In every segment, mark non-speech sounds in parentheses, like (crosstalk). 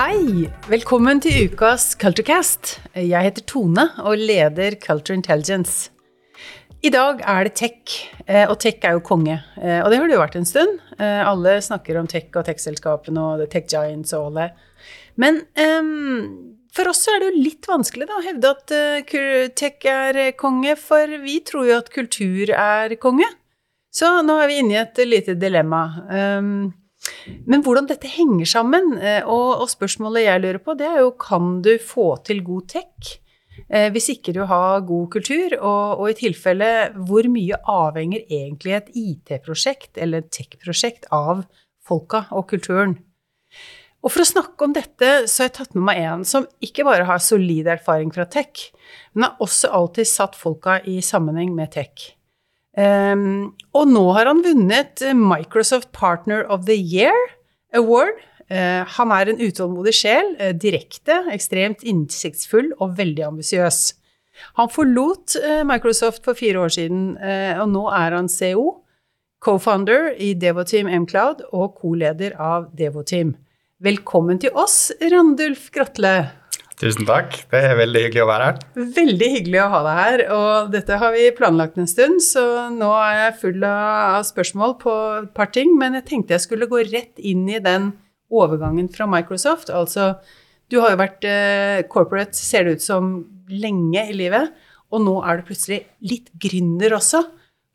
Hei! Velkommen til ukas Culturecast. Jeg heter Tone og leder Culture Intelligence. I dag er det tech, eh, og tech er jo konge. Eh, og det har det jo vært en stund. Eh, alle snakker om tech og tech-selskapene og tech giants og alle. Men um, for oss er det jo litt vanskelig da, å hevde at tech er konge, for vi tror jo at kultur er konge. Så nå er vi inne i et lite dilemma. Um, men hvordan dette henger sammen, og, og, spørsmålet jeg lurer på, det er jo kan du få til god tech Eh, hvis ikke du har god kultur, og, og i tilfelle hvor mye avhenger egentlig et IT-prosjekt eller et tech-prosjekt av folka og kulturen? Og for å snakke om dette, så har jeg tatt med meg en som ikke bare har solid erfaring fra tech, men har også alltid satt folka i sammenheng med tech. Um, og nå har han vunnet Microsoft Partner of the Year Award Uh, han er en utålmodig sjel, uh, direkte, ekstremt innsiktsfull og veldig ambisiøs. Han forlot uh, Microsoft for fire år siden, og nå er han CO, co-founder i Devoteam Mcloud og co-leder av Devoteam. Velkommen til oss, Randulf Grotle. Tusen takk. Det er veldig hyggelig å være her. Veldig hyggelig å ha deg her. Og dette har vi planlagt en stund, så nå er jeg full av spørsmål på et par ting. Men jeg tenkte jeg skulle gå rett inn i den overgangen fra Microsoft. Altså, du har jo vært eh, corporate, ser det ut som, lenge i livet, og nå er du plutselig litt gründer også.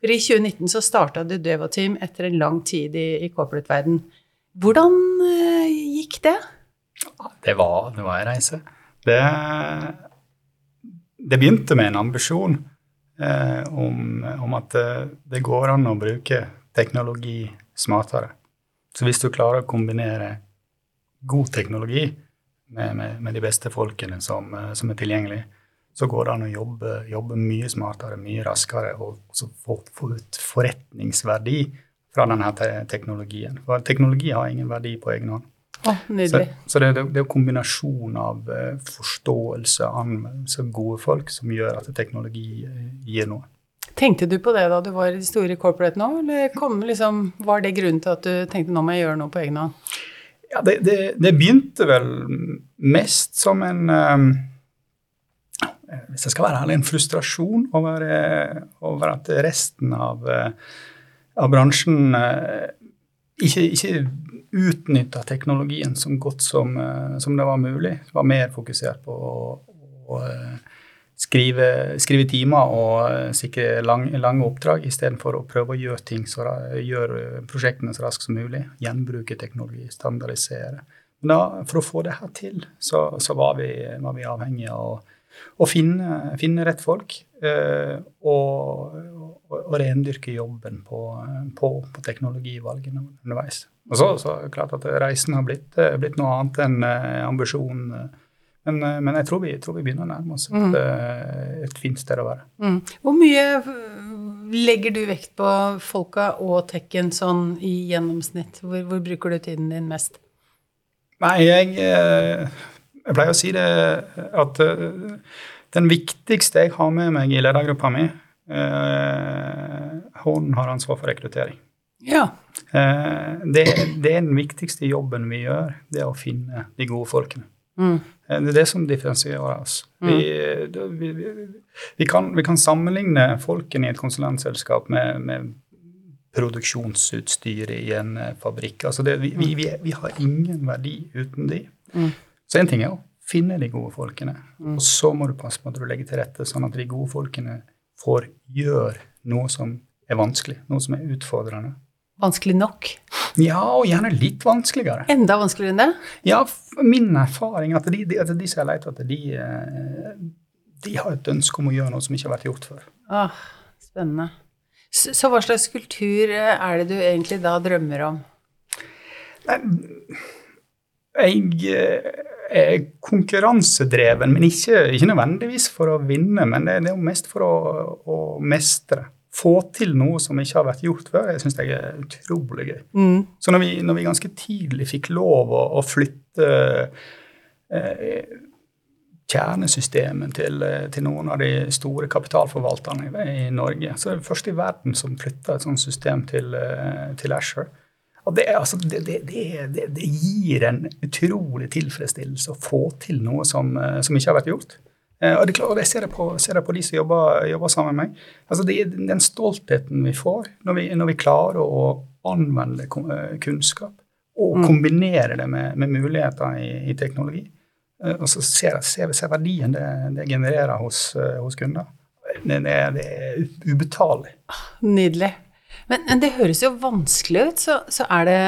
For i 2019 så starta du Devoteam etter en lang tid i, i corporate-verden. Hvordan eh, gikk det? Det var, det var en reise. Det, det, begynte med en ambisjon eh, om, om, at det, går an å bruke teknologi smartere. Så hvis du klarer å kombinere god teknologi med, med, med de beste folkene som, eh, som, er tilgjengelige, så går det an å jobbe, jobbe mye smartere, mye raskere og få, få ut forretningsverdi fra denne te teknologien. For teknologi har ingen verdi på egen hånd. Oh, så, så det, det, det, er kombinasjon av uh, forståelse, anvendelse og gode folk som gjør at teknologi uh, gir noe. Tenkte du på det da du var i de store corporate nå, eller kom, liksom, var det grunnen til at du tenkte nå må jeg gjøre noe på egen hånd? Ja, det, det, det, begynte vel mest som en um, Hvis jeg skal være ærlig, en frustrasjon over, eh, over at resten av, eh, av bransjen uh, ikke, ikke utnytta teknologien så godt som, uh, som, det var mulig. Var mer fokusert på å, å skrive, skrive timer og sikre lang, lange oppdrag istedenfor å prøve å gjøre ting så, gjøre prosjektene så raskt som mulig. Gjenbruke teknologi, standardisere. Men da, for å få det her til, så, så var, vi, var, vi, avhengige av å, finne, finne, rett folk. Eh, og, og, og, rendyrke jobben på, på, på teknologivalgene underveis. Og så, så er det klart at reisen har blitt, blitt noe annet enn eh, ambisjonen men, eh, men jeg tror vi, tror vi, begynner å nærme oss et, mm. Eh, et, fint sted å være. Mm. Hvor mye legger du vekt på folka og tekken sånn i gjennomsnitt? Hvor, hvor bruker du tiden din mest? Nei, jeg, eh, jeg pleier å si det at den viktigste jeg har med meg i ledergruppa mi, hun har ansvar for rekruttering. Ja. Det, det, er den viktigste jobben vi gjør, det er å finne de gode folkene. Mm. Eh, det er det som differensierer oss. Mm. Vi, vi, vi, kan, vi, kan, sammenligne folkene i et konsulentselskap med, med produksjonsutstyret i en eh, fabrikk. Altså det, vi, har ingen verdi uten de. Mm. Så én ting er å finne de gode folkene, mm. og så må du passe på at du legger til rette sånn at de gode folkene får gjøre noe som er vanskelig, noe som er utfordrende. Vanskelig nok? Ja, og gjerne litt vanskeligere. Enda vanskeligere enn det? Ja, min erfaring er at de, de, de som jeg leter etter, de, eh, de, har et ønske om å gjøre noe som ikke har vært gjort før. Ah, spennende. Så, så hva slags kultur eh, er det du egentlig da drømmer om? Nei, jeg eh, er konkurransedreven, men ikke, ikke, nødvendigvis for å vinne. Men det, det er mest for å, å mestre få til noe som ikke har vært gjort før, jeg syns det er utrolig gøy. Mm. Så når vi, når vi, ganske tidlig fikk lov å, å flytte eh, kjernesystemet til, til, noen av de store kapitalforvalterne i, i Norge, så er det først i verden som flytta et sånt system til, eh, til Asher. Og det, altså, det, det, det, det, gir en utrolig tilfredsstillelse å få til noe som, eh, som ikke har vært gjort. Eh, og det, og det ser, jeg på, ser jeg på de som jobber, jobber, sammen med meg. Altså det, Den stoltheten vi får når vi, når vi klarer å anvende eh, kunnskap og mm. kombinere det med, med muligheter i, i, teknologi. Og så ser vi ser, ser verdien det, det genererer hos, hos kunder. Det, det, er ubetalelig. Nydelig. Men, men, det høres jo vanskelig ut, så, så, er det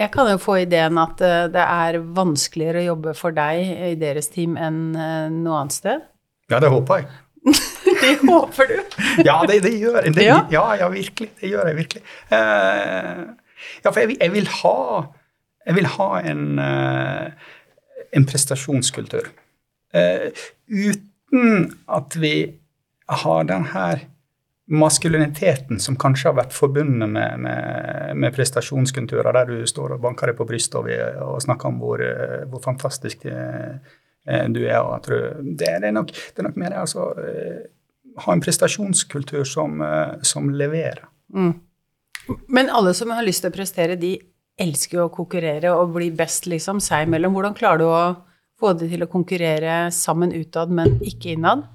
Jeg kan jo få ideen at eh, det er vanskeligere å jobbe for deg i deres team enn eh, noe annet sted? Ja, det håper jeg. (laughs) det håper du? (laughs) ja, det, det gjør jeg. Det, ja. ja. ja, virkelig. Det gjør jeg virkelig. Uh, ja, for jeg, jeg, vil ha Jeg vil ha en, uh, en prestasjonskultur. Uh, uten at vi har den her maskuliniteten som kanskje har vært forbundet med, med, med prestasjonskulturer, der du står og banker deg på brystet og, og, snakker om hvor, hvor fantastisk eh, du er. og du, det, det, er nok, det er nok mer altså eh, ha en prestasjonskultur som, eh, som leverer. Mm. Men alle som har lyst til å prestere, de elsker jo å konkurrere og bli best liksom seg imellom. Hvordan klarer du å få det til å konkurrere sammen utad, men ikke innad?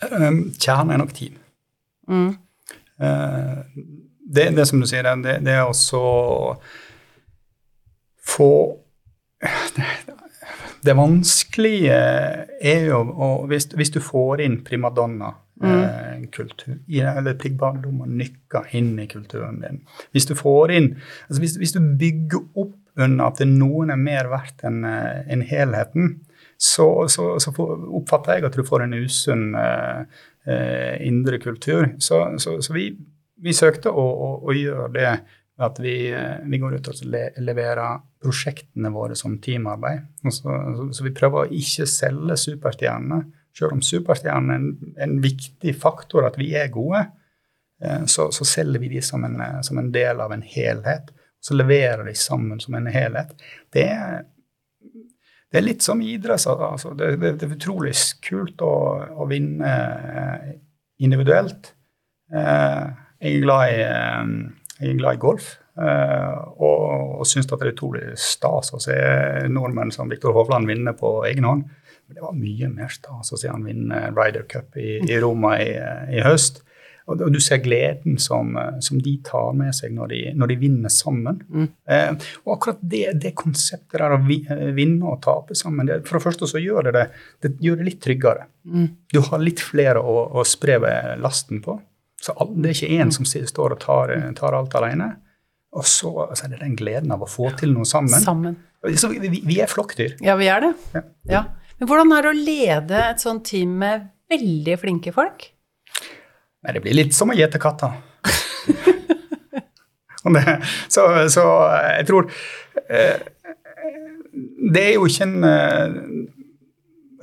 Kjernen er nok team. Mm. Det, det, som du sier, det, det er også få det, det vanskelige er jo og hvis, hvis, du får inn primadonna-kultur, mm. eh, eller primadonna nykker inn i kulturen din Hvis du får inn altså hvis, hvis, du bygger opp under at noen er mer verdt enn en eh, helheten, så, så, så, oppfatter jeg at du får en usunn eh, indre kultur. Så, så, så vi, vi, søkte å, å, å, gjøre det at vi, eh, vi går ut og le, leverer prosjektene våre som teamarbeid. Så, så, vi prøver å ikke selge superstjernene. Selv om superstjernene er en, en, viktig faktor, at vi er gode, eh, så, selger vi de som en, som en del av en helhet. Så leverer de sammen som en helhet. Det er det er litt som idrett. Altså. Det, det, det, er utrolig kult å, å vinne eh, individuelt. Eh, jeg, er glad i, eh, jeg er glad i golf. og, og syns det er utrolig stas å se nordmenn som Viktor Hovland vinne på egen hånd. Men det var mye mer stas å se han vinne Ryder Cup i, i Roma i, i høst. Og, du ser gleden som, eh, som, de tar med seg når de, når de vinner sammen. Mm. Eh, og akkurat det, det, konseptet der å eh, vinne og tape sammen, det, for det første så gjør det det, det gjør det litt tryggere. Mm. Du har litt flere å, å spre lasten på. Så det er ikke én mm. som står og tar, eh, tar alt alene. Og så altså, er det den gleden av å få til noe sammen. sammen. Så vi, vi, er flokkdyr. Ja, vi er det. Ja. ja. Men hvordan er det å lede et sånt team med veldig flinke folk? Nei, det blir litt som å gjete katter. (laughs) så, så, jeg tror eh, Det er jo ikke en eh,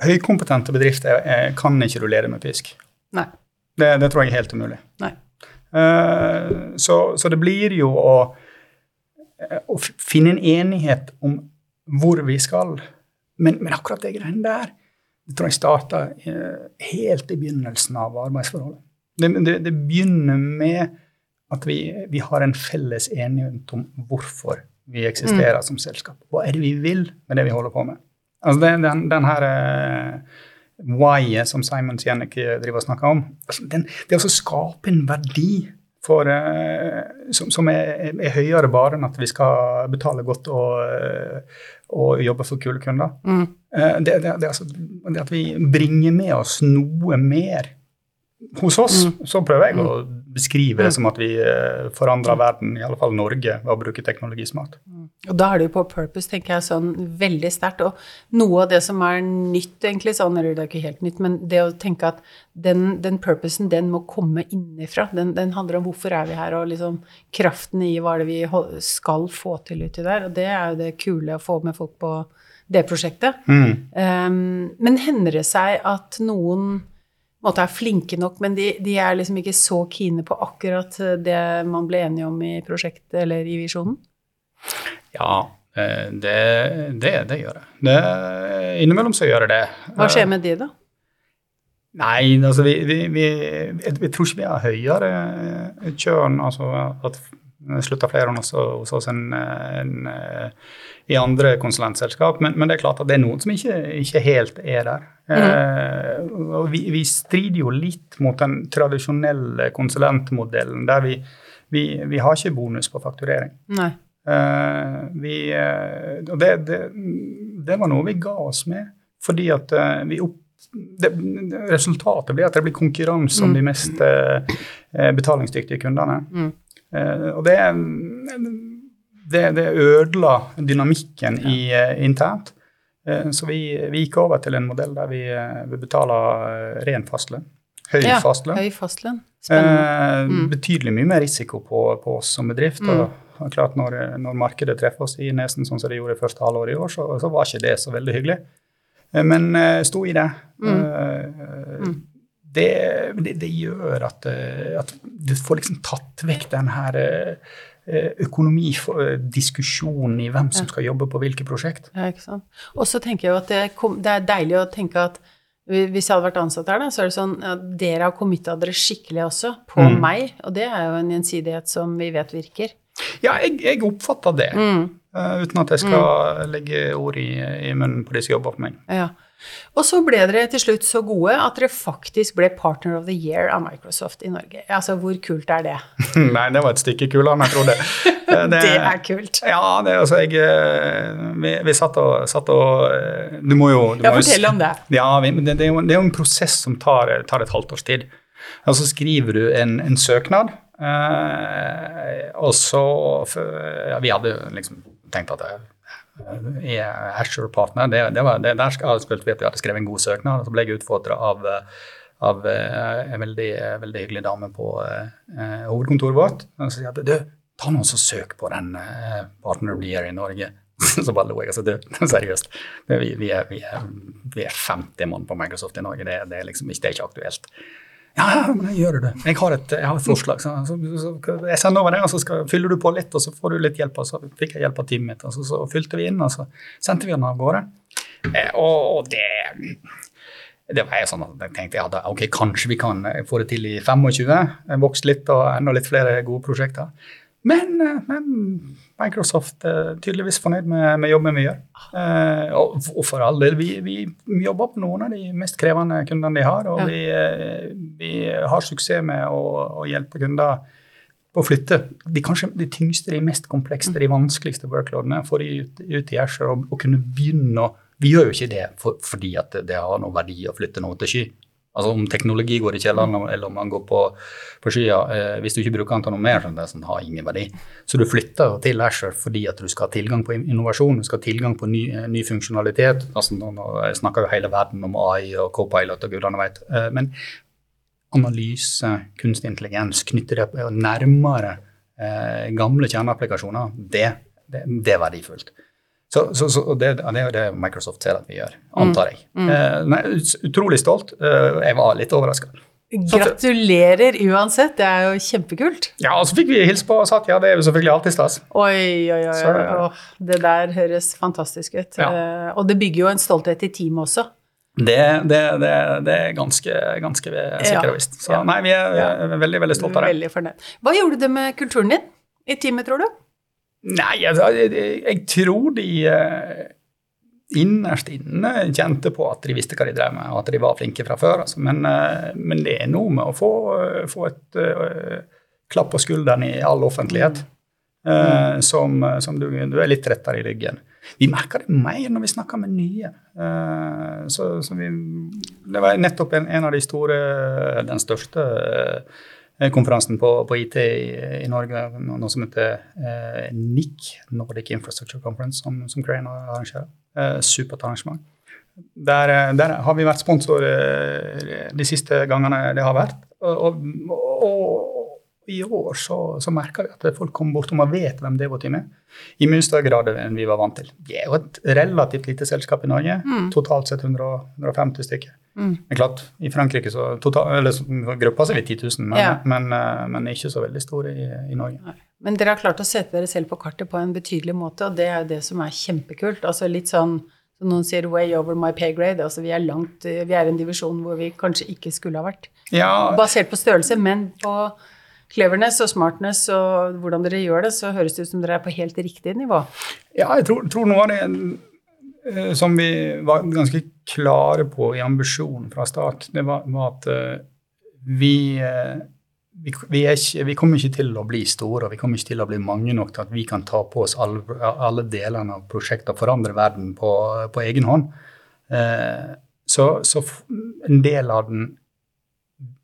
Høykompetente bedrifter eh, kan ikke rullere med pisk. Nei. Det, det tror jeg er helt umulig. Nei. Eh, så, så, det blir jo å, å, finne en enighet om hvor vi skal. Men, men akkurat det greiene der det tror jeg starta helt i begynnelsen av arbeidsforholdet. Det, det, det begynner med at vi, vi, har en felles enighet om hvorfor vi eksisterer mm. som selskap. Hva er det vi vil med det vi holder på med? Altså det, den, den her uh, why-et som Simon Siennek driver og snakker om, altså den, det å skape en verdi for, uh, som, som er, er, høyere bare enn at vi skal betale godt og, uh, og jobbe for kule kunder. Mm. Det, det, det, altså, det at vi bringer med oss noe mer hos oss mm. så prøver jeg å mm. beskrive det mm. som at vi eh, forandrer verden, i alle fall Norge, ved å bruke teknologi smart. Og da er det jo på purpose, tenker jeg, sånn veldig sterkt. Og noe av det som er nytt, egentlig, sånn, eller det er ikke helt nytt, men det å tenke at den, den purposen, den må komme innifra. Den, den, handler om hvorfor er vi her, og liksom kraften i hva er det vi skal få til uti der. Og det er jo det kule å få med folk på det prosjektet. Mm. Um, men hender det seg at noen måte er flinke nok, men de, de, er liksom ikke så kine på akkurat eh, det man ble enige om i prosjektet eller i visjonen? Ja, eh, det, det, det gjør jeg. Det, innimellom så gjør jeg det. Hva skjer med de, da? Nei, altså vi, vi, vi, jeg, tror ikke vi har høyere kjørn. Altså at slutta flere hos, hos oss enn en, i andre konsulentselskap. Men, men, det er klart at det er noen som ikke, ikke helt er der. Mm. Eh, vi, vi, strider jo litt mot den tradisjonelle konsulentmodellen, der vi, vi, vi har ikke bonus på fakturering. Nei. Eh, vi, eh, og det, det, det, var noe vi ga oss med, fordi at eh, vi opp det, resultatet blir at det blir konkurranse om mm. de mest eh, betalingsdyktige kundene. Mm. Eh, og det, det, det, ødela dynamikken ja. i, uh, internt. Uh, så vi, vi, gikk over til en modell der vi, vi betaler ren fastlønn. Høy ja, fastlønn. Høy fastlønn. Mm. Betydelig mye mer risiko på, på oss som bedrift. Mm. og, og klart når, når, markedet treffer oss i nesen sånn som det gjorde i første halvår i år, så, så var ikke det så veldig hyggelig. Men sto i det. Mm. mm. Det, det, det, gjør at, at, du får liksom tatt vekk den her Eh, økonomidiskusjonen i hvem som skal jobbe på hvilke prosjekt. Ja, ikke sant. Og så tenker jeg jo at det, kom, det, er deilig å tenke at hvis jeg hadde vært ansatt her, da, så er det sånn at dere har committa dere skikkelig også på mm. meg, og det er jo en gjensidighet som vi vet virker. Ja, jeg, jeg oppfatter det, mm. Uh, uten at jeg skal mm. legge ord i, i, munnen på de som jobber for meg. Ja. Og så ble dere til slutt så gode at dere faktisk ble Partner of the Year av Microsoft i Norge. Altså, Hvor kult er det? (laughs) Nei, det var et stykke kulere enn jeg trodde. (laughs) Det, det, er kult. Ja, det, altså, jeg, eh, vi, vi satt, og, satt og, eh, Du må jo du Ja, fortell om det. Ja, det, det, er det, er jo, en prosess som tar, tar et halvt års tid. Og så skriver du en, en søknad, eh, og så ja, Vi hadde liksom tenkt at jeg, i Asher Partner. Det, det var, det, der skal jeg spilt, hadde skrevet en god søknad, og så ble jeg utfordra av, av eh, en veldig, veldig, hyggelig dame på eh, hovedkontoret vårt. Og så sier at du, ta noen som søk på den eh, Partner Beer i Norge. (laughs) så bare lo jeg. Altså, du, (laughs) seriøst. Vi, vi, er, vi, er, vi, er, 50 mann på Microsoft i Norge. Det, det, er, liksom, det er ikke aktuelt. Ja, men jeg gjør det. Jeg har et, jeg har et forslag. Så, så, så, jeg sender over det, og så skal, fyller du på litt, og så får du litt hjelp. Og så fikk jeg hjelp av teamet mitt, og så, så, fylte vi inn, og så sendte vi den av gårde. Eh, og, og, det det var jeg sånn at jeg tenkte ja, da, ok, kanskje vi kan få det til i 25. Vokst litt og enda litt flere gode prosjekter. Men, eh, men Microsoft er tydeligvis fornøyd med, med jobben vi gjør. Eh, og, og, for all del, vi, vi, jobber på noen av de mest krevende kundene de har. Og ja. vi, eh, vi, har suksess med å, å, hjelpe kunder på å flytte de kanskje de tyngste, de mest komplekse, de vanskeligste workloadene. Få de ut, ut i Asher og, og, kunne begynne å Vi gjør jo ikke det for, fordi at det har noe verdi å flytte noe til sky. Altså Om teknologi går i kjelleren, eller om man går på, på skya eh, Hvis du ikke bruker den til noe mer, det sånn, har ingen verdi. Så du flytter til Asher fordi at du skal ha tilgang på innovasjon, du skal ha tilgang på ny, eh, ny funksjonalitet. Altså, nå, nå snakker jo hele verden om AI og co-pilot og gudene veit. Eh, men analyse, kunstig intelligens, knytte det nærmere eh, gamle kjerneapplikasjoner, det, det, det er verdifullt. Så, så, så det, det, er det Microsoft ser at vi gjør, antar jeg. Mm. Mm. nei, utrolig stolt. Uh, jeg var litt overraska. Gratulerer uansett, det er jo kjempekult. Ja, og så fikk vi hilse på og sagt ja, det er jo selvfølgelig alltid stas. Oi, oi, oi. Så, oh, det der høres fantastisk ut. Ja. Uh, og det bygger jo en stolthet i teamet også. Det, det, det, det, er ganske, ganske sikkert og visst. Så ja. nei, vi er, vi er, veldig veldig stolte av det. Veldig fornøyd. Hva gjorde du med kulturen din i teamet, tror du? Nei, altså, jeg, jeg, tror de uh, innerst inne kjente på at de visste hva de drev med, og at de var flinke fra før. Altså. Men, uh, men, det er noe med å få, uh, få et klapp på skulderen i all offentlighet. Mm. Som, som du, du, er litt trettere i ryggen. Vi merker det mer når vi snakker med nye. Så, så vi, det var nettopp en, en, av de store, den største Eh, konferansen på, på IT i, i, Norge, noe som heter eh, NIC, Nordic Infrastructure Conference, som, som Crane arrangerer. Eh, supert arrangement. Der, eh, der, har vi vært sponsor eh, de siste gangene det har vært. Og, og, og i år så, så, merka vi at folk kom bortom og vet hvem Devotime er. I mye større grad enn vi var vant til. Vi er jo et relativt lite selskap i Norge. Mm. Totalt sett 100, 150 stykker. Mm. Men klart, I Frankrike så, total, eller, gruppa så er vi 10 000, men, ja. men, eh, men, ikke så veldig store i, i Norge. Nei. Men dere har klart å sette dere selv på kartet på en betydelig måte, og det er jo det som er kjempekult. Altså litt sånn som noen sier 'way over my pay grade'. Altså vi er langt, vi er i en divisjon hvor vi kanskje ikke skulle ha vært. Ja. Basert på størrelse, men på cleverness og smartness og hvordan dere gjør det, så høres det ut som dere er på helt riktig nivå. Ja, jeg tror, tror noe av det eh, som vi var ganske klare på i ambisjonen fra start, det var, var at uh, vi, uh, vi, vi, ikke, vi, kommer ikke til å bli store, og vi kommer ikke til å bli mange nok til at vi kan ta på oss alle, alle delene av prosjektet og forandre verden på, på egen hånd. Så, så, en del av den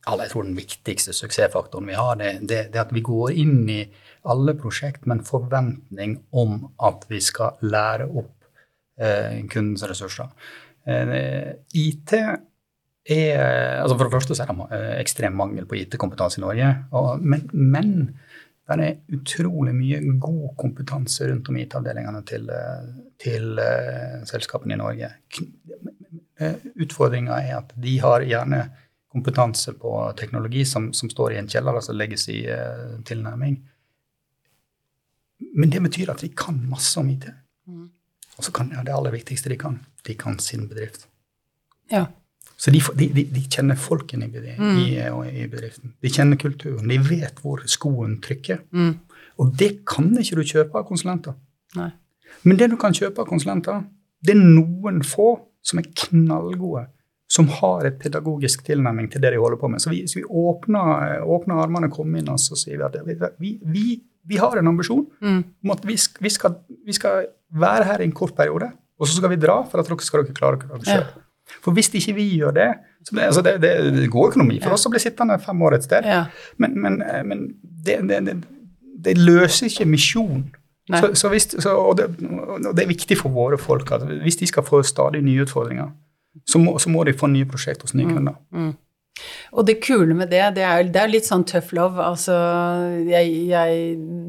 jeg tror den viktigste suksessfaktoren vi har, det, det at vi går inn i alle prosjekt med en forventning om at vi skal lære opp eh, kundens ressurser. Eh, IT er altså For det første er det eh, ekstrem mangel på IT-kompetanse i Norge. Og, men, men det er utrolig mye god kompetanse rundt om IT-avdelingene til, eh, til uh, selskapene i Norge. Utfordringa er at de har gjerne kompetanse på teknologi som, som står i en kjeller, altså legges i uh, tilnærming. Men det betyr at vi kan masse om IT. Mm. Og så kan ja, det aller viktigste de kan, de kan sin bedrift. Ja. Så de, de, de, kjenner folkene i, mm. i, i, bedriften. De kjenner kulturen. De vet hvor skoen trykker. Mm. Og det kan ikke du kjøpe av konsulenter. Nei. Men det du kan kjøpe av konsulenter, det er noen få som er knallgode, som har et pedagogisk tilnærming til det de holder på med. Så vi, så vi åpner, åpner, armene, kommer inn og så sier vi at vi, vi, vi har en ambisjon mm. om at vi skal, vi skal være her i en kort periode, og så skal vi dra for at dere skal dere klare dere sjøl. Ja. For hvis ikke vi gjør det så det, altså det, det, går økonomi for ja. oss å bli sittende fem år et sted. Ja. Men, men, men det, det, løser ikke misjonen. Så, så hvis, så, og, og, det, er viktig for våre folk at hvis de skal få stadig nye utfordringer, så må, så må de få nye prosjekter hos nye mm. kunder. Mm. Og det kule med det, det er, det er litt sånn tough love. Altså, jeg, jeg,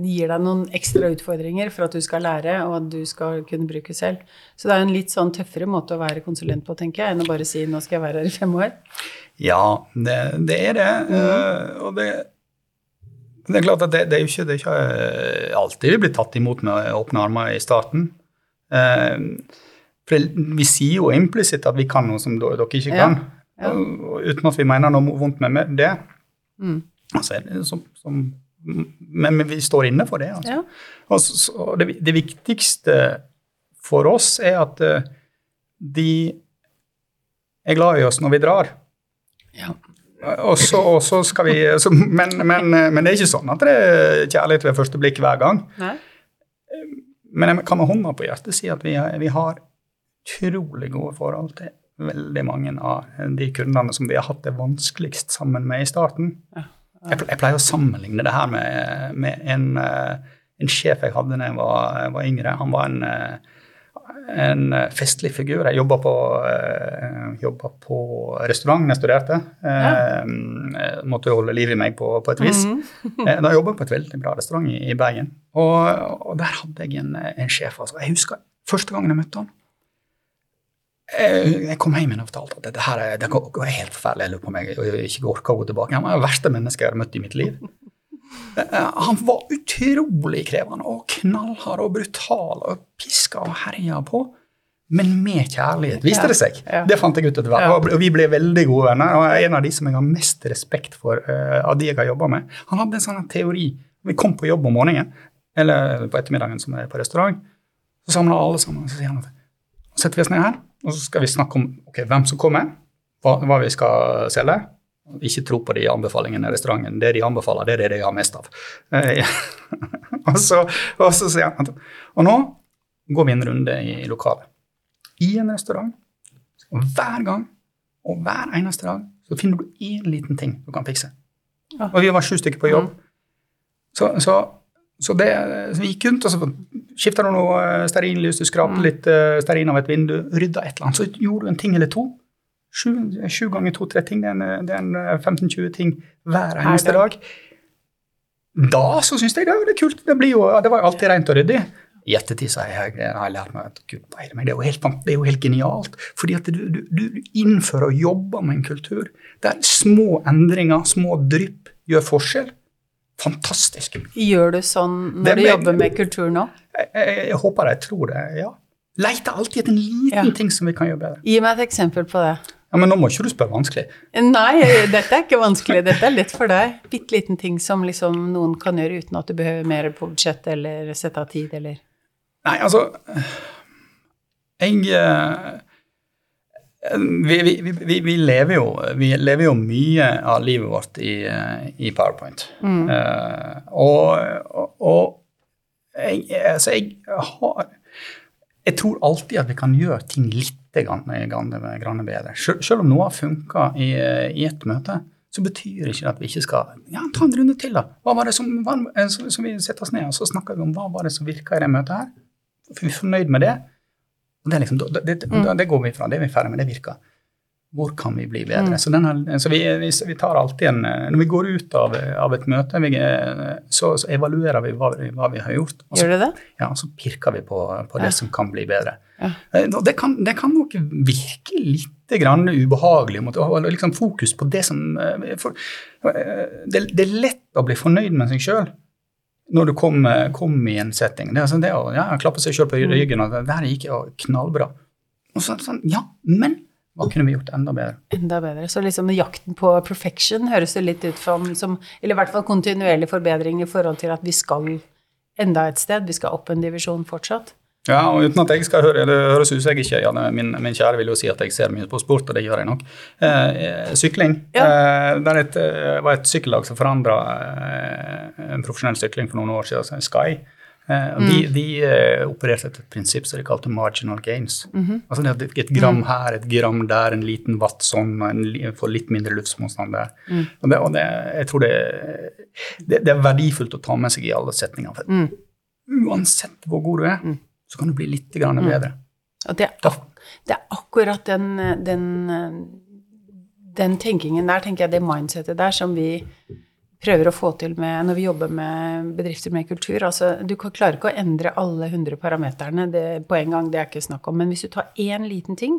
gir deg noen ekstra utfordringer for at du skal lære, og at du skal kunne bruke selv. Så det er en litt sånn tøffere måte å være konsulent på, tenker jeg, enn å bare si 'nå skal jeg være her i fem år'. Ja, det, det er det. Mm. Uh, og det, det, er klart at det, det, er jo ikke, det er ikke eh, alltid vi blir tatt imot med åpne armer i starten. Uh, for vi sier jo implisitt at vi kan noe som dere ikke kan. Ja. Ja. Uten at vi mener noe vondt med det. Mm. Altså, som, som, men, vi står inne for det. Altså. Ja. Altså, det, det, viktigste for oss er at uh, de er glad i oss når vi drar. Ja. Og så, skal vi men, men, men, det er ikke sånn at det er kjærlighet ved første blikk hver gang. Nei. Men jeg kan med hånda på hjertet si at vi, vi har utrolig gode forhold til veldig mange av de kundene som vi har hatt det vanskeligst sammen med i starten. Jeg, pleier å sammenligne det her med, med en, eh, en, sjef jeg hadde da jeg var, var, yngre. Han var en, eh, en festlig figur. Jeg jobba på, på restaurant da jeg studerte. Ja. Måtte jo holde liv i meg på, på et vis. Mm (laughs) da jobba jeg på et veldig bra restaurant i, i Bergen. Og, og, der hadde jeg en, en sjef. Altså. Jeg husker første gangen jeg møtte han. Eh, jeg kom hjem og fortalte at dette her, det var helt forferdelig. Jeg lurer på om jeg ikke orka å gå tilbake. Han var det verste mennesket jeg hadde møtt i mitt liv. Eh, han var utrolig krevende og knallhard og brutal og piska og herja på. Men med kjærlighet, viste det seg. Ja, ja. Det fant jeg ut etter hvert. Og vi ble veldig gode venner. og En av de som jeg har mest respekt for uh, av de jeg har jobba med. Han hadde en sånn teori. Vi kom på jobb om morgenen, eller på ettermiddagen som er på restaurant. Så samla alle sammen, og så sier han at setter vi oss ned her og så skal vi snakke om okay, hvem som kommer, hva, hva, vi skal selge. Ikke tro på de anbefalingene i restauranten. Det de anbefaler, det er det de har mest av. Eh, (laughs) og, så, og så sier han Og nå går vi en runde i lokalet. I en restaurant. Og hver gang og hver eneste dag så finner du én liten ting du kan fikse. Og vi var sju stykker på jobb. Mm. Så, så, så, det, så vi gikk rundt og så Skifta du noe eh, stearinlys, du skrapte mm. litt uh, stearin av et vindu, rydda et eller annet, så gjorde du en ting eller to. Sju, sju ganger to-tre ting. Det er en, en 15-20 ting hver eneste dag. Da så syns jeg det er kult. Det, jo, det var jo alltid rent og ryddig. I ettertid så har jeg, jeg har lært meg at Gud, det, er jo helt, det er jo helt genialt. Fordi at du, du, du innfører og jobber med en kultur der små endringer, små drypp, gjør forskjell. Fantastisk. Gjør du sånn når det, du jobber med kultur nå? Jeg, jeg, jeg, håper det. Jeg tror det. ja. Leter alltid etter en liten ja. ting som vi kan gjøre bedre. Gi meg et eksempel på det. Ja, Men nå må ikke du spørre vanskelig. Nei, dette er ikke vanskelig. Dette er lett for deg. Bitte liten ting som liksom noen kan gjøre uten at du behøver mer på budsjett eller sette av tid, eller Nei, altså Jeg eh, vi, vi, vi, vi, lever jo, vi lever jo mye av livet vårt i, eh, i PowerPoint. Mm. Uh, og, og, og jeg, altså jeg har Jeg tror alltid at vi kan gjøre ting litt grann, grann bedre. Sel, selv om noe har funka i, i ett møte, så betyr ikke det at vi ikke skal ja, ta en runde til. da. Hva var det som, var, så, så vi setter oss ned og så snakker vi om hva var det som virka i det møtet her? Er vi fornøyd med det? Det, liksom, det, det, mm. det, går vi fra. Det er vi ferdig med. Det virker. Hvor kan vi bli bedre? Mm. Så, denne, så vi, vi, vi, tar alltid en Når vi går ut av, av et møte, vi, så, så, evaluerer vi hva, hva, vi har gjort. Så, Gjør du det? Ja, og så pirker vi på, på det som kan bli bedre. Ja. Eh, det, kan, det kan nok virke litt grann ubehagelig å ha liksom fokus på det som eh, for, eh, det, det, er lett å bli fornøyd med seg sjøl når du kom, kom i en setting. Det er sånn, det å ja, klappe seg sjøl på mm. ryggen og det der gikk jo knallbra. Og så, sånn, ja, men hva kunne vi gjort enda bedre? Enda bedre. Så liksom jakten på perfection høres det litt ut som Eller i hvert fall kontinuerlig forbedring i forhold til at vi skal enda et sted. Vi skal opp en divisjon fortsatt. Ja, og uten at jeg skal høre, Det høres ut som jeg ikke ja, min, min, kjære vil jo si at jeg ser mye på sport, og det gjør jeg nok. Eh, sykling. Ja. Eh, det et, eh, var et sykkellag som forandra eh, en profesjonell sykling for noen år siden, Sky. Eh, mm. De, de uh, opererte etter et prinsipp som de kalte marginal gains. Mm -hmm. Altså det er Et gram mm. her, et gram der, en liten watt sånn, og en, får litt mindre luftmotstand der. Mm. Og, det, og det, jeg tror det, det, det, er verdifullt å ta med seg i alle setninger. For mm. uansett hvor god du er, mm så kan du bli litt mm. bedre. Og det, er, det er akkurat den, den, den, tenkingen der, tenker jeg, det mindsettet der, som vi prøver å få til med, når vi jobber med bedrifter med kultur. Altså, du klarer ikke å endre alle 100 parameterne på en gang, det er ikke snakk om. Men hvis du tar én liten ting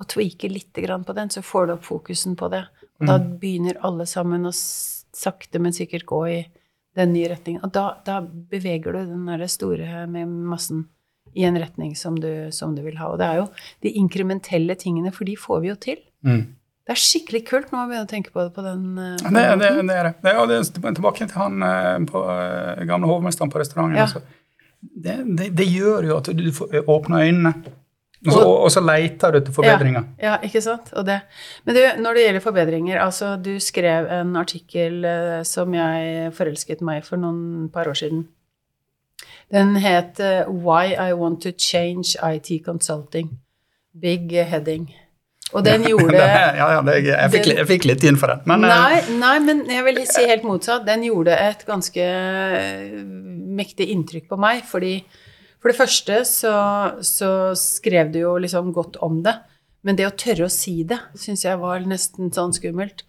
og tweaker litt på den, så får du opp fokusen på det. Og da mm. begynner alle sammen å sakte, men sikkert gå i den nye retningen. Og da, da beveger du den der store med massen i en retning som du, som du, vil ha. Og det er jo de inkrementelle tingene, for de får vi jo til. Mm. Det er skikkelig kult når man begynner å tenke på det på den uh, det, det, det, er det. det, er, det tilbake til han uh, på, uh, gamle hovmesteren på restauranten. Ja. Altså. Det, gjør jo at du, får åpner øynene. Og så, og så, leter du etter forbedringer. Ja, ja, ikke sant. Men du, når det gjelder forbedringer altså Du skrev en artikkel som jeg forelsket meg for noen par år siden. Den het uh, Why I Want to Change IT Consulting. Big heading. Og den (laughs) gjorde Ja, ja det, jeg, fikk, jeg, fikk, litt inn for den. Men, eh, nei, nei, men jeg vil si helt motsatt. Den gjorde et ganske eh, mektig inntrykk på meg. fordi for det første så, så skrev du jo liksom godt om det. Men det å tørre å si det syns jeg var nesten sånn skummelt.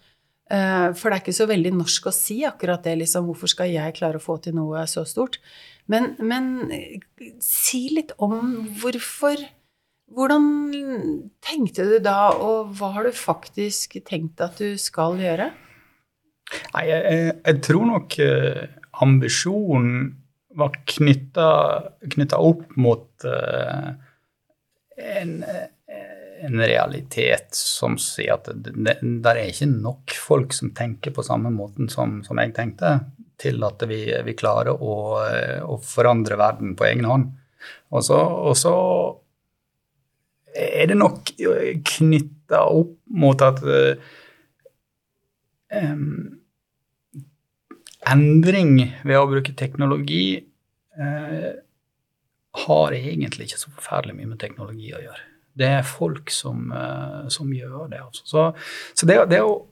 For det er ikke så veldig norsk å si akkurat det. liksom, Hvorfor skal jeg klare å få til noe så stort? Men, men si litt om hvorfor Hvordan tenkte du da, og hva har du faktisk tenkt at du skal gjøre? Nei, jeg, jeg tror nok uh, ambisjonen var knytta opp mot uh, en, en, realitet som sier at det, det, der er ikke nok folk som tenker på samme måten som, som jeg tenkte til at vi, vi klarer å, å, forandre verden på egen hånd. Og så, er det nok knytta opp mot at um, endring ved å bruke teknologi uh, har egentlig ikke så forferdelig mye med teknologi å gjøre. Det er folk som, uh, som gjør det. Altså. Så, så det, det, å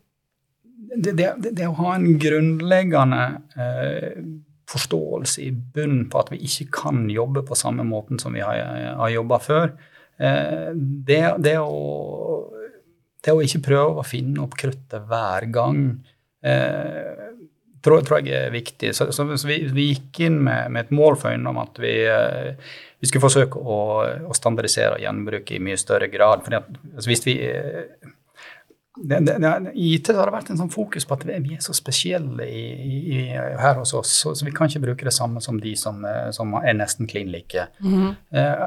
det, det, det, å ha en grunnleggende eh, forståelse i bunnen på at vi ikke kan jobbe på samme måten som vi har, har jobba før, eh, det, det, å, det, å, ikke prøve å finne opp kruttet hver gang, eh, tror, tror, jeg er viktig. Så, så, så vi, vi, gikk inn med, med, et mål for om at vi, eh, vi skulle forsøke å, å, standardisere og gjenbruke i mye større grad. Fordi at, altså hvis vi det, det, det, I IT har det vært en sånn fokus på at vi er så spesielle i, i, her hos oss, så, så, vi kan ikke bruke det samme som de som, eh, som er nesten klin like. Mm -hmm. eh,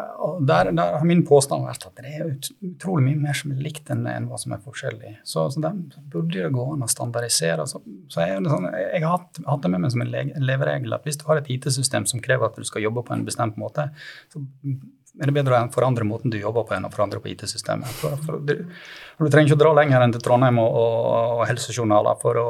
der, der, har min påstand vært at det er utrolig mye mer som er likt enn, enn hva som er forskjellig. Så, så der burde det gå an å standardisere. Så, så jeg, sånn, jeg, har hatt, hatt, det med meg som en leveregel at hvis du har et IT-system som krever at du skal jobbe på en bestemt måte, så er det bedre å forandre måten du jobber på, enn å forandre på IT-systemet. Du, du, trenger ikke å dra lenger enn til Trondheim og, og, og helsejournaler for å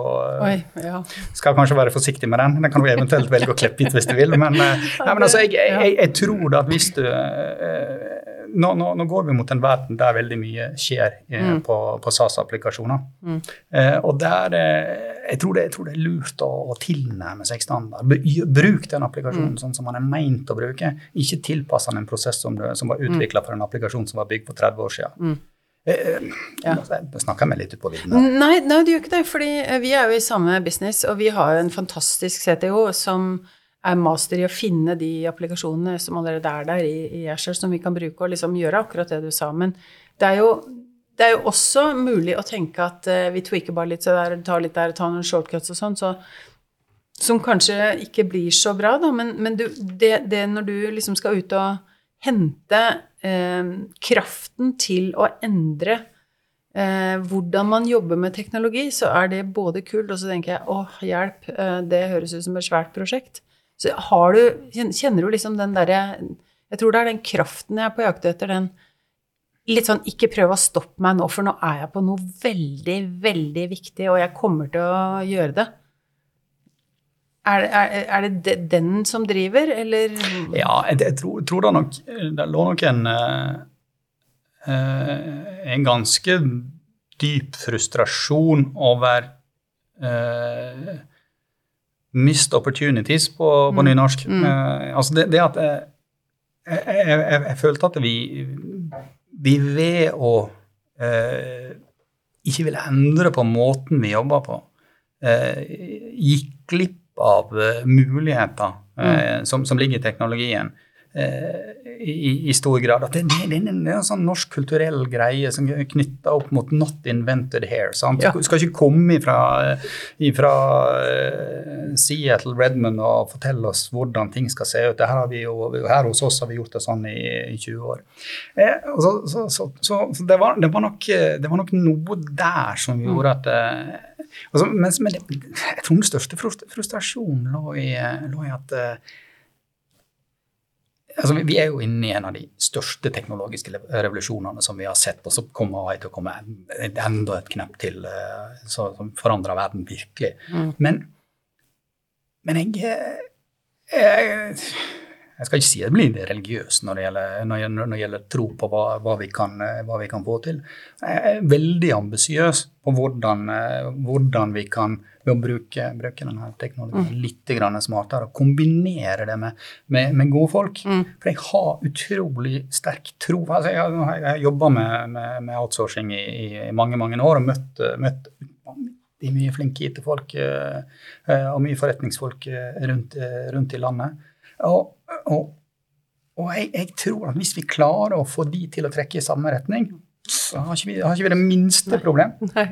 Oi, ja. Skal kanskje være forsiktig med den. Den kan du eventuelt velge å klippe ut hvis du vil. Men, eh, nei, men altså, jeg, jeg, jeg, tror at hvis du eh, nå, nå, nå, går vi mot en verden der veldig mye skjer eh, mm. på, på SAS-applikasjoner. Mm. Eh, og der eh, jeg, tror det, jeg, tror det, er lurt å, å tilnærme seg standard. Bruk den applikasjonen mm. sånn som man er meint å bruke. Ikke tilpass den en prosess som, det, som var utvikla mm. for en applikasjon som var bygd for 30 år siden. Mm. Eh, eh ja. Snakker meg litt ut på vidden. Nei, nei, du gjør ikke det. fordi vi er jo i samme business, og vi har jo en fantastisk CTO som er master i å finne de applikasjonene som allerede er der i, i Azure, som vi kan bruke og liksom gjøre akkurat det du sa. Men det er jo, det er jo også mulig å tenke at uh, vi tweaker bare litt, så der, tar litt der, tar noen shortcuts og sånn, så, som kanskje ikke blir så bra, da. Men, men du, det, det, når du liksom skal ut og hente uh, kraften til å endre eh, hvordan man jobber med teknologi, så er det både kult, og så tenker jeg åh, hjelp, det høres ut som et svært prosjekt. Så har du Kjenner du liksom den derre Jeg tror det er den kraften jeg er på jakt etter, den litt sånn Ikke prøv å stoppe meg nå, for nå er jeg på noe veldig, veldig viktig, og jeg kommer til å gjøre det. Er, er, er det den som driver, eller? Ja, jeg, jeg tror, tror, det nok Det lå nok en uh, En ganske dyp frustrasjon over uh, missed opportunities på, på mm. nynorsk. Mm. Uh, altså det, det at uh, jeg, jeg, jeg, jeg, følte at vi, vi ved å uh, ikke ville endre på måten vi jobber på, gikk glipp av muligheter mm. som, som, ligger i teknologien. Eh, i, i, stor grad. At det, det, det, det, er en sånn norsk kulturell greie som er knytta opp mot 'not invented here'. Sant? Ja. Du skal ikke komme ifra, ifra uh, Seattle, Redmond og fortelle oss hvordan ting skal se ut. Jo, her, hos oss har vi gjort det sånn i, i 20 år. Eh, så, så, så, så det, var, var nok, det, var, nok, noe der som mm. gjorde at uh, altså, men, men jeg tror den største frustrasjonen lå i, lå i at uh, altså, vi er jo inne i en av de største teknologiske revolusjonene som vi har sett, og så kommer AI til å komme enda et knepp til eh, som forandrer verden virkelig. Mm. Men, men jeg, jeg, jeg skal ikke si at jeg blir religiøs når det gjelder, når når det gjelder tro på hva, hva, vi kan, hva, vi kan, få til. Jeg er veldig ambisiøs på hvordan, hvordan vi kan ved å bruke, bruke denne teknologien mm. litt smartere og kombinere det med, med, med gode folk. Mm. For jeg har utrolig sterk tro. Altså, jeg, har, har jobba med, med, outsourcing i, i, mange mange år og møtt, møtt mye flinke IT-folk uh, og mye forretningsfolk rundt, rundt, i landet. Og, og, og jeg, jeg, tror at hvis vi klarer å få de til å trekke i samme retning, så har ikke vi, har ikke vi det minste problem. Nei.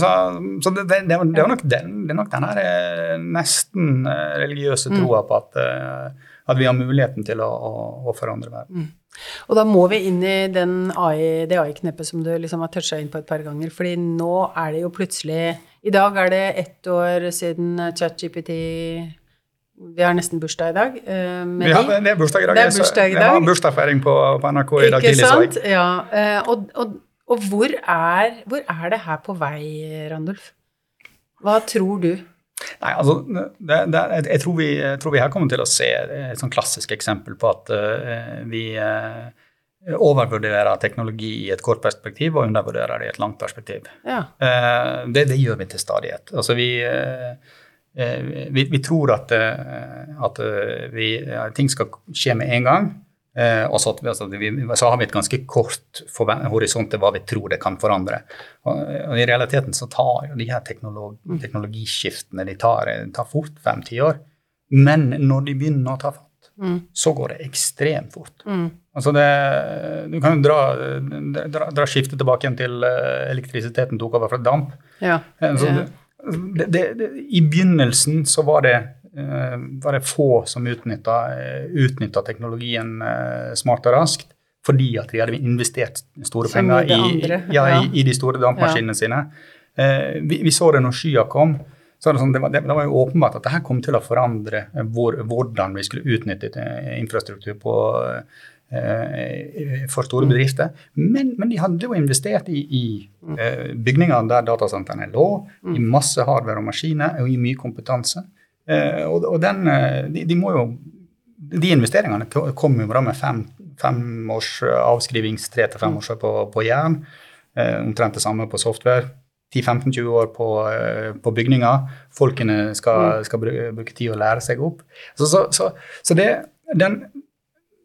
så, så det, det, det, det, er nok den, det er nok den her eh, nesten eh, religiøse mm. troa på at, at, vi har muligheten til å, å, å forandre verden. Mm. Og da må vi inn i AI, det AI-kneppet som du liksom har toucha inn på et par ganger. fordi nå er det jo plutselig I dag er det ett år siden ChatGPT vi har nesten bursdag i dag. Uh, ja, det er bursdag i dag. Det er bursdag i dag. Jeg har bursdagsfeiring på, på, NRK i dag tidlig. Sant? Så jeg. Ja, uh, og, og, og hvor, er, hvor, er, det her på vei, Randulf? Hva tror du? Nei, altså, det, det, jeg, tror vi, jeg, tror vi, her kommer til å se et sånn klassisk eksempel på at uh, vi overvurderer teknologi i et kort perspektiv og undervurderer det i et langt perspektiv. Ja. Det, det, gjør vi til stadighet. Altså, vi Eh, vi, vi, tror at, eh, at eh, vi, ting skal skje med en gang. og så, altså, vi, så, har vi et ganske kort horisont til hva vi tror det kan forandre. Og, I realiteten så tar jo de her teknolog, mm. teknologiskiftene de tar, tar fort fem-ti år. Men når de begynner å ta fatt, mm. så går det ekstremt fort. Mm. Altså det, du kan jo dra, dra, dra skiftet tilbake igjen til eh, elektrisiteten tok over fra damp. Ja. Eh, så Ja. Det, det, I begynnelsen så var det, eh, var det få som utnytta teknologien eh, smart og raskt, fordi at de hadde investert store Som penger i, ja, ja. i, i de store dampmaskinene sine. Eh, vi, vi så det når skya kom. Så det, sånn, det, var, det, var jo åpenbart at dette kom til å forandre eh, hvor, hvordan vi skulle utnytte eh, infrastruktur på, eh, for store bedrifter. Men, men de hadde jo investert i, i eh, bygninger der datasentrene lå, i masse hardware og maskiner og i mye kompetanse. Eh, og og den, eh, de, de må jo de investeringene ko- kom jo da med fem, fem års eh, avskrivings, tre til fem års på, på jern. Eh, omtrent det samme på software. 10-15-20 år på, eh, på bygninger. Folkene skal, skal bruke, bruke tid å lære seg opp. Så, så, så, så det, den,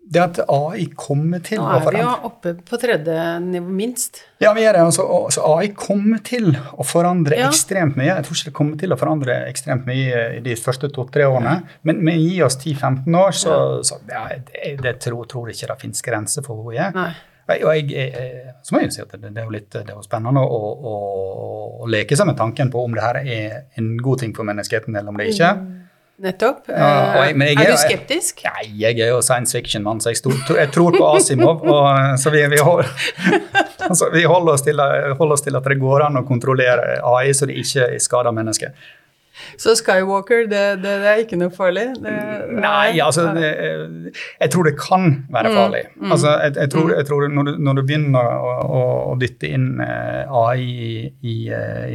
det at AI kommer til Nå er vi jo oppe på tredje nivå, minst. Ja, vi er det. Altså, så AI kommer til å forandre Ja. ekstremt mye. Jeg tror ikke det kommer til å forandre ekstremt mye i de første to-tre årene. Men, men gi oss 10-15 år, så, så ja, det, det tror, tror ikke det finnes grenser for hvor vi er. Nei. Og jeg, jeg, så må jeg jo si at det, er jo litt det er jo spennende å, å, å leke seg med tanken på om det her er en god ting for menneskeheten, eller om det ikke er. Nettopp. Ja, og jeg- jeg er du skeptisk? Nei, jeg er jo science fiction-mann, så jeg, stod, jeg tror på Asimov. Og, så vi, vi, hold, (laughs) altså, vi holder, oss til, holder oss til at det går an å kontrollere AI så det ikke skader mennesker. Så Skywalker, det, det, det er ikke noe farlig? Det, Nei, altså Jeg tror det kan være farlig. Altså, jeg, tror, jeg tror når, du, når du begynner å, å, å dytte inn eh, AI i, i,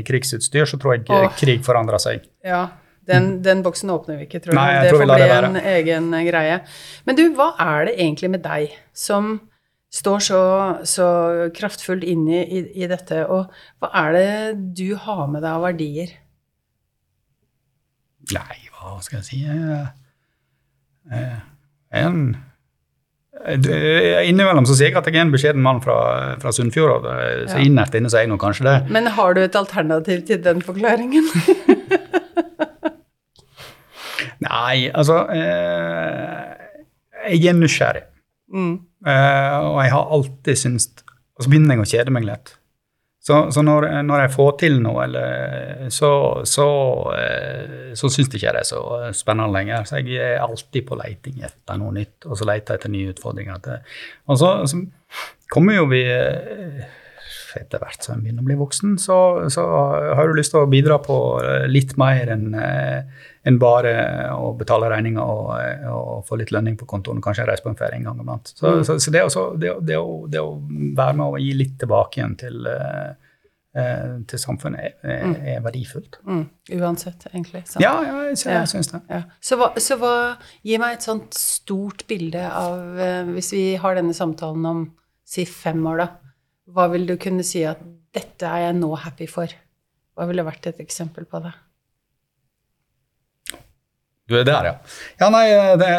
i krigsutstyr, så tror jeg å. krig forandrer seg. Ja, den, den boksen åpner vi ikke, tror jeg. Nei, jeg det tror får bli en egen eh, greie. Men du, hva er det egentlig med deg som står så, så kraftfullt inne i, i dette, og hva er det du har med deg av verdier? Nei, hva skal jeg si eh, eh, en, Innimellom så sier jeg at jeg er en beskjeden mann fra, fra Sunnfjord. Så Ja. innerst inne er jeg nå kanskje det. Men har du et alternativ til den forklaringen? (laughs) Nei, altså eh, Jeg er nysgjerrig. mm. Eh, og jeg har alltid syntes Og så begynner jeg å kjede meg litt. Så, så når, når jeg får til noe, eller, så, så, eh, så syns ikke det er så spennende lenger. Så jeg er alltid på leiting etter noe nytt, og så leter jeg etter nye utfordringer. Til. Og så, så kommer jo vi eh, etter hvert som en begynner å bli voksen, så, så har du lyst til å bidra på eh, litt mer enn en bare å betale regninger og, eh, og få litt lønning på kontoen, kanskje reise på en ferie en gang iblant. Så, Mm. så, så det, også, det, det, å, det å være med og gi litt tilbake igjen til, eh, eh, til samfunnet er, er verdifullt. Mm. Uansett, egentlig. sant? Ja, ja, jeg, jeg, jeg syns det. Ja. Så, hva, så hva Gi meg et sånt stort bilde av eh, Hvis vi har denne samtalen om si fem år, da. Hva vil du kunne si at dette er jeg nå happy for? Hva ville vært et eksempel på det? Du er der, ja. Ja, nei, det,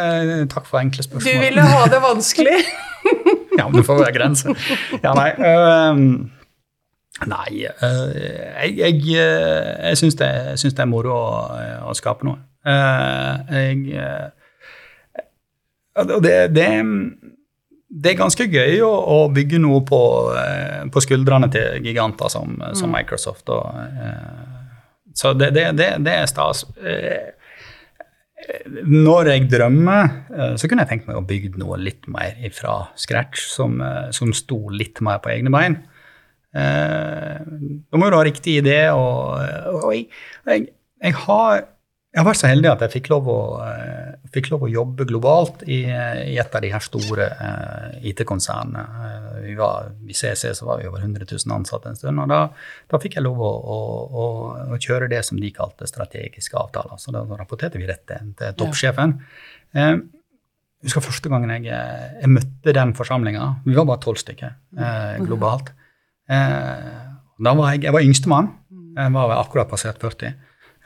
takk for enkle spørsmål. Du ville ha det vanskelig! (laughs) Ja, men det får være grenser. Ja, nei øhm, Nei, øh, jeg, jeg, øh, jeg syns det, det er moro å, å skape noe. Uh, jeg Og det, det, det er ganske gøy å, å bygge noe på, øh, på skuldrene til giganter som, som Microsoft. Og, øh, så det, det, det, det er stas. Eh, når jeg drømmer, eh, så kunne jeg tenkt meg å bygge noe litt mer fra scratch, som, eh, som sto litt mer på egne bein. Eh, Da må du ha riktig idé, og, og jeg, jeg, jeg, har, jeg har vært så heldig at jeg fikk lov å, eh, fikk lov å jobbe globalt i, i et av de her store eh, IT-konsernene. Eh, Vi var, I CC så var vi over 100 000 ansatte en stund, og da, da fikk jeg lov å, å, å, kjøre det som de kalte strategiske avtaler. Så da rapporterte vi rett til, til toppsjefen. Eh, jeg husker første gangen jeg, jeg møtte den forsamlinga. Vi var bare tolv stykker eh, globalt. Eh, da var jeg, jeg var yngstemann. Jeg var akkurat passert 40.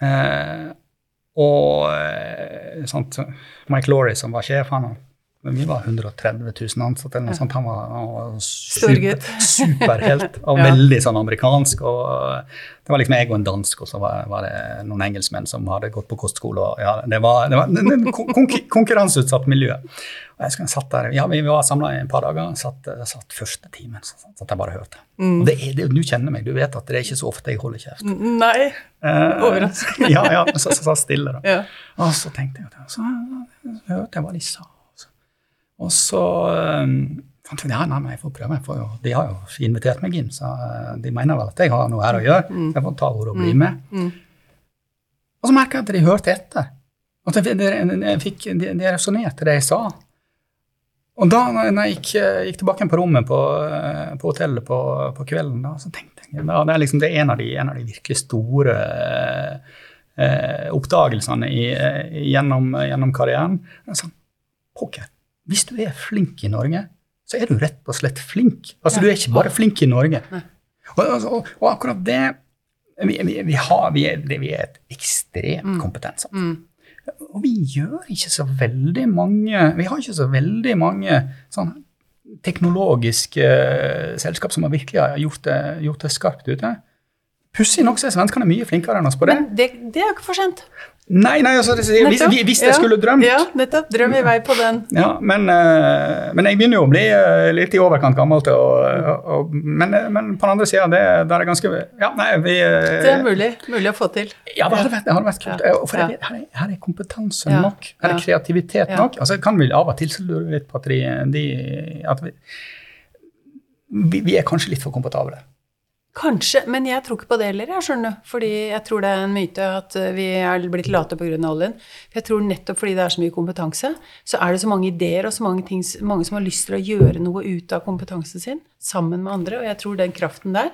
Eh, og eh, sant, Mike Laurie, som var sjef, han Men vi var 130 000 ansatte. eller noe sånt. Han var, han var super, (laughs) superhelt og (laughs) Ja. veldig sånn amerikansk. og Det var liksom jeg og en dansk, og så var, var det noen engelskmenn som hadde gått på kostskole. og ja, Det var, det var et konkur konkurranseutsatt miljø. Og jeg jeg satt der, ja, Vi var samla i et par dager. Satt, satt første timen så satt jeg bare hørte. Mm. Og det er, det, Du kjenner meg, du vet at det er ikke så ofte jeg holder kjeft. Nei. Eh, (laughs) ja, ja, så, så, så stille, da. Ja. Og så tenkte jeg at så, så hørte jeg hva de sa. Og så um, fant jeg ja, nei, men jeg får prøve. Jeg får jo, de har jo invitert meg inn, så uh, de mener vel at jeg har noe her å gjøre. Så jeg får ta ordet og bli med. Mm. Og så merka jeg at de hørte etter. At de, de, de, de, de resonnerte det jeg sa. Og da når jeg gikk, gikk tilbake på rommet på, på hotellet på, på kvelden, da, så tenkte jeg ja, det er liksom det er en av de, en av de virkelig store eh, oppdagelsene i, eh, gjennom, gjennom karrieren. Jeg sa pokker, hvis du er flink i Norge, så er du rett og slett flink. Altså, Ja. Du er ikke bare flink i Norge. Og, og, og akkurat det vi, vi, vi, har, vi, er, vi er et ekstremt Mm. kompetent samfunn. Mm. Og vi gjør ikke så veldig mange Vi har ikke så veldig mange sånn teknologiske uh, selskap som har virkelig har gjort det, gjort det skarpt ute. Pussig nok så er svenskene mye flinkere enn oss på det. Men det, det er jo ikke for sent. Nei, nei, altså, det, hvis, hvis jeg Ja. skulle drømt Ja, nettopp. Drøm i vei på den. Ja, men, eh, men jeg begynner jo å bli eh, litt i overkant gammel. til å- men, eh, men på den andre sida, det, der er ganske Ja, nei, vi Det er mulig, mulig å få til. Ja, det hadde vært, det hadde vært kult. Ja. For jeg her, er, her er kompetanse nok. Her er kreativitet nok. Altså, jeg kan vel av og til lure litt på at, de, de, at vi, vi, vi er kanskje litt for komfortable. Kanskje, men jeg tror ikke på det heller, jeg skjønner du. Fordi jeg tror det er en myte at eh, vi er blitt late pga. oljen. For jeg tror nettopp fordi det er så mye kompetanse, så er det så mange ideer og så mange, ting, mange som har lyst til å gjøre noe ut av kompetansen sin sammen med andre. Og jeg tror den kraften der,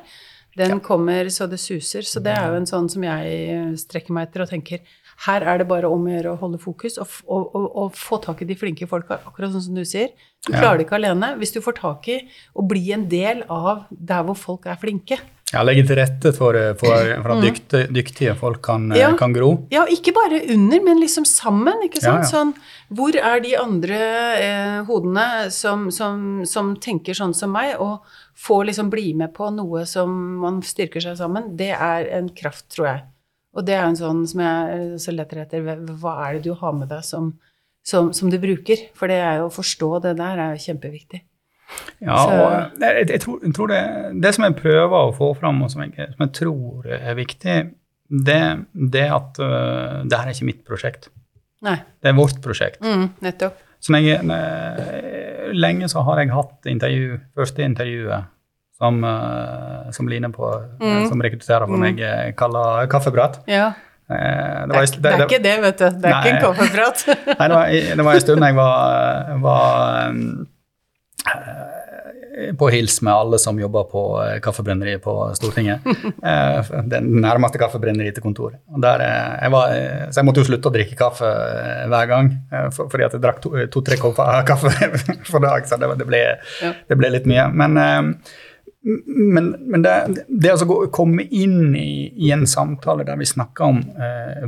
den kommer så det suser. Så det er jo en sånn som jeg strekker meg etter og tenker her er det bare om å gjøre å holde fokus og, og, og, og få tak i de flinke folka, akkurat sånn som du sier. Du Ja. klarer det ikke alene. Hvis du får tak i å bli en del av der hvor folk er flinke, Ja, Legge til rette for, for, for at dyktige, dyktige folk kan, eh, Mm. Ja. kan gro. Ja, ikke bare under, men liksom sammen. ikke sant? Ja. Sånn, hvor er de andre eh, hodene som, som, som tenker sånn som meg, og får liksom bli med på noe som man styrker seg sammen? Det er en kraft, tror jeg. Og det er en sånn som jeg så leter etter. hva- er det du har med deg som, som, som du bruker? For det er jo å forstå det der er jo kjempeviktig. Ja, Så- og jeg, jeg, tror, jeg tror det, det som jeg prøver å få fram, og som jeg, som jeg tror er viktig, det, det at uh, det her er ikke mitt prosjekt. Nei. Det er vårt prosjekt. Mm, nettopp. Så lenge, lenge så har jeg hatt intervju, første intervjuet som, uh, som Line på, Mm. som rekrutterer for meg, eh, kaller kaffeprat. Ja. Eh, Det er, det er ikke det, vet du. Det er ikke en Nei. kaffeprat. (laughs) Nei, det var, det var en stund jeg var, var eh, på hils med alle som jobber på eh, kaffebrenneriet på Stortinget. (laughs) Eh, Det nærmeste kaffebrenneriet til kontoret. Eh, jeg var, eh, så jeg måtte jo slutte å drikke kaffe eh, hver gang, eh, for, fordi at jeg drakk to-tre to, tre kopper kaffe (laughs) for dag, så det, det, ble, det ble litt mye. Men, eh, men, men det, det altså å komme inn i, i en samtale der vi snakker om eh,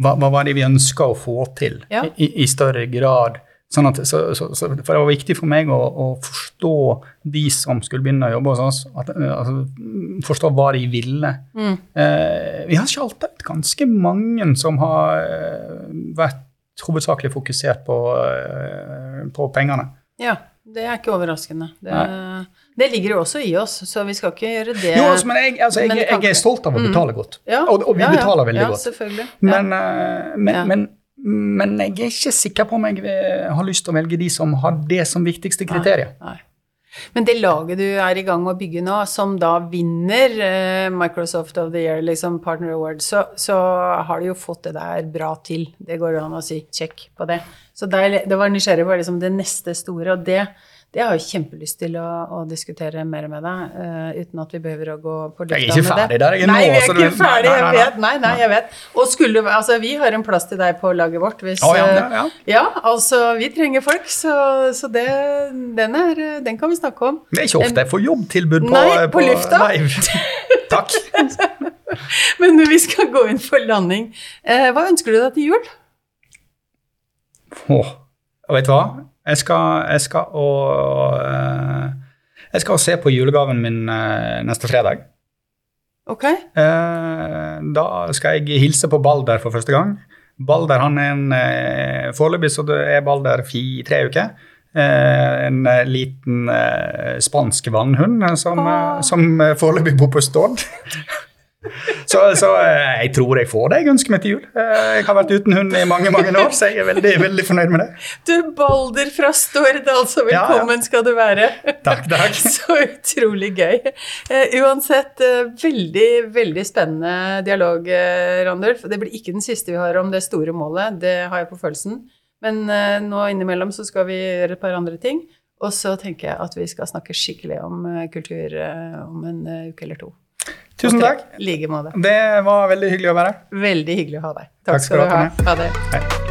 hva, hva var det vi ønska å få til Ja. i, i større grad? Sånn at, så, så, så, for det var viktig for meg å, å forstå de som skulle begynne å jobbe hos oss. At, eh, altså, forstå hva de ville. Mm. Eh, vi har skjalt ut ganske mange som har eh, vært hovedsakelig fokusert på, eh, på pengene. Ja, det er ikke overraskende. Det, det ligger jo også i oss, så vi skal ikke gjøre det Jo, altså, men jeg, altså, Men jeg, jeg er stolt av å Mm. betale godt. Ja, Og, og vi ja, ja. betaler veldig ja, godt. Men, eh, men, men, men jeg er ikke sikker på om jeg eh, har lyst til å velge de som har det som viktigste kriteriet. Nei. Men det laget du er i gang med å bygge nå, som da vinner eh, Microsoft of the Year, liksom Partner Award, så, så har du jo fått det der bra til. Det går an å si check på det. Så det, det var nysgjerrig på liksom det neste store, og det, det har jeg kjempelyst til å, å diskutere mer med deg, uh, uten at vi behøver å gå på Jeg er lufta ikke med det. ferdig der, jeg er Nei, vi er ikke du- ferdig, jeg vet. Nei, nei, jeg vet. Og skulle, altså, vi har en plass til deg på laget vårt hvis oh, ja, eh, ja, ja. altså, vi trenger folk, så, så det, den, er, den kan vi snakke om. Det er ikke ofte jeg får jobbtilbud på, Nei, på lufta. live. (laughs) Takk. Men vi skal gå inn for landing. Uh, hva ønsker du deg til jul? Åh, oh, vet du hva? Jeg skal, jeg skal og eh, Jeg skal se på julegaven min eh, neste fredag. Ok. Eh, Da skal jeg hilse på Balder for første gang. Balder han er en Foreløpig så er Balder fi, tre uker. En liten spansk vannhund som, ah. Som foreløpig bor på Stord. (laughs) så så eh, jeg tror jeg får det jeg ønsker meg til jul. Eh, jeg har vært uten hund i mange mange år, så jeg er veldig, veldig fornøyd med det. Du, Balder fra Stord, altså. Ja, ja. Velkommen skal du være. Takk, takk. (laughs) Så utrolig gøy. Eh, uansett, veldig, veldig spennende dialog, Randulf. Det blir ikke den siste vi har om det store målet, det har jeg på følelsen. Men nå innimellom så skal vi gjøre et par andre ting. Og så tenker jeg at vi skal snakke skikkelig om kultur om en uke eller to. Tusen takk. I like måte. Det var veldig hyggelig å være her. Veldig hyggelig å ha deg. Takk skal du ha, Ha det. Hei.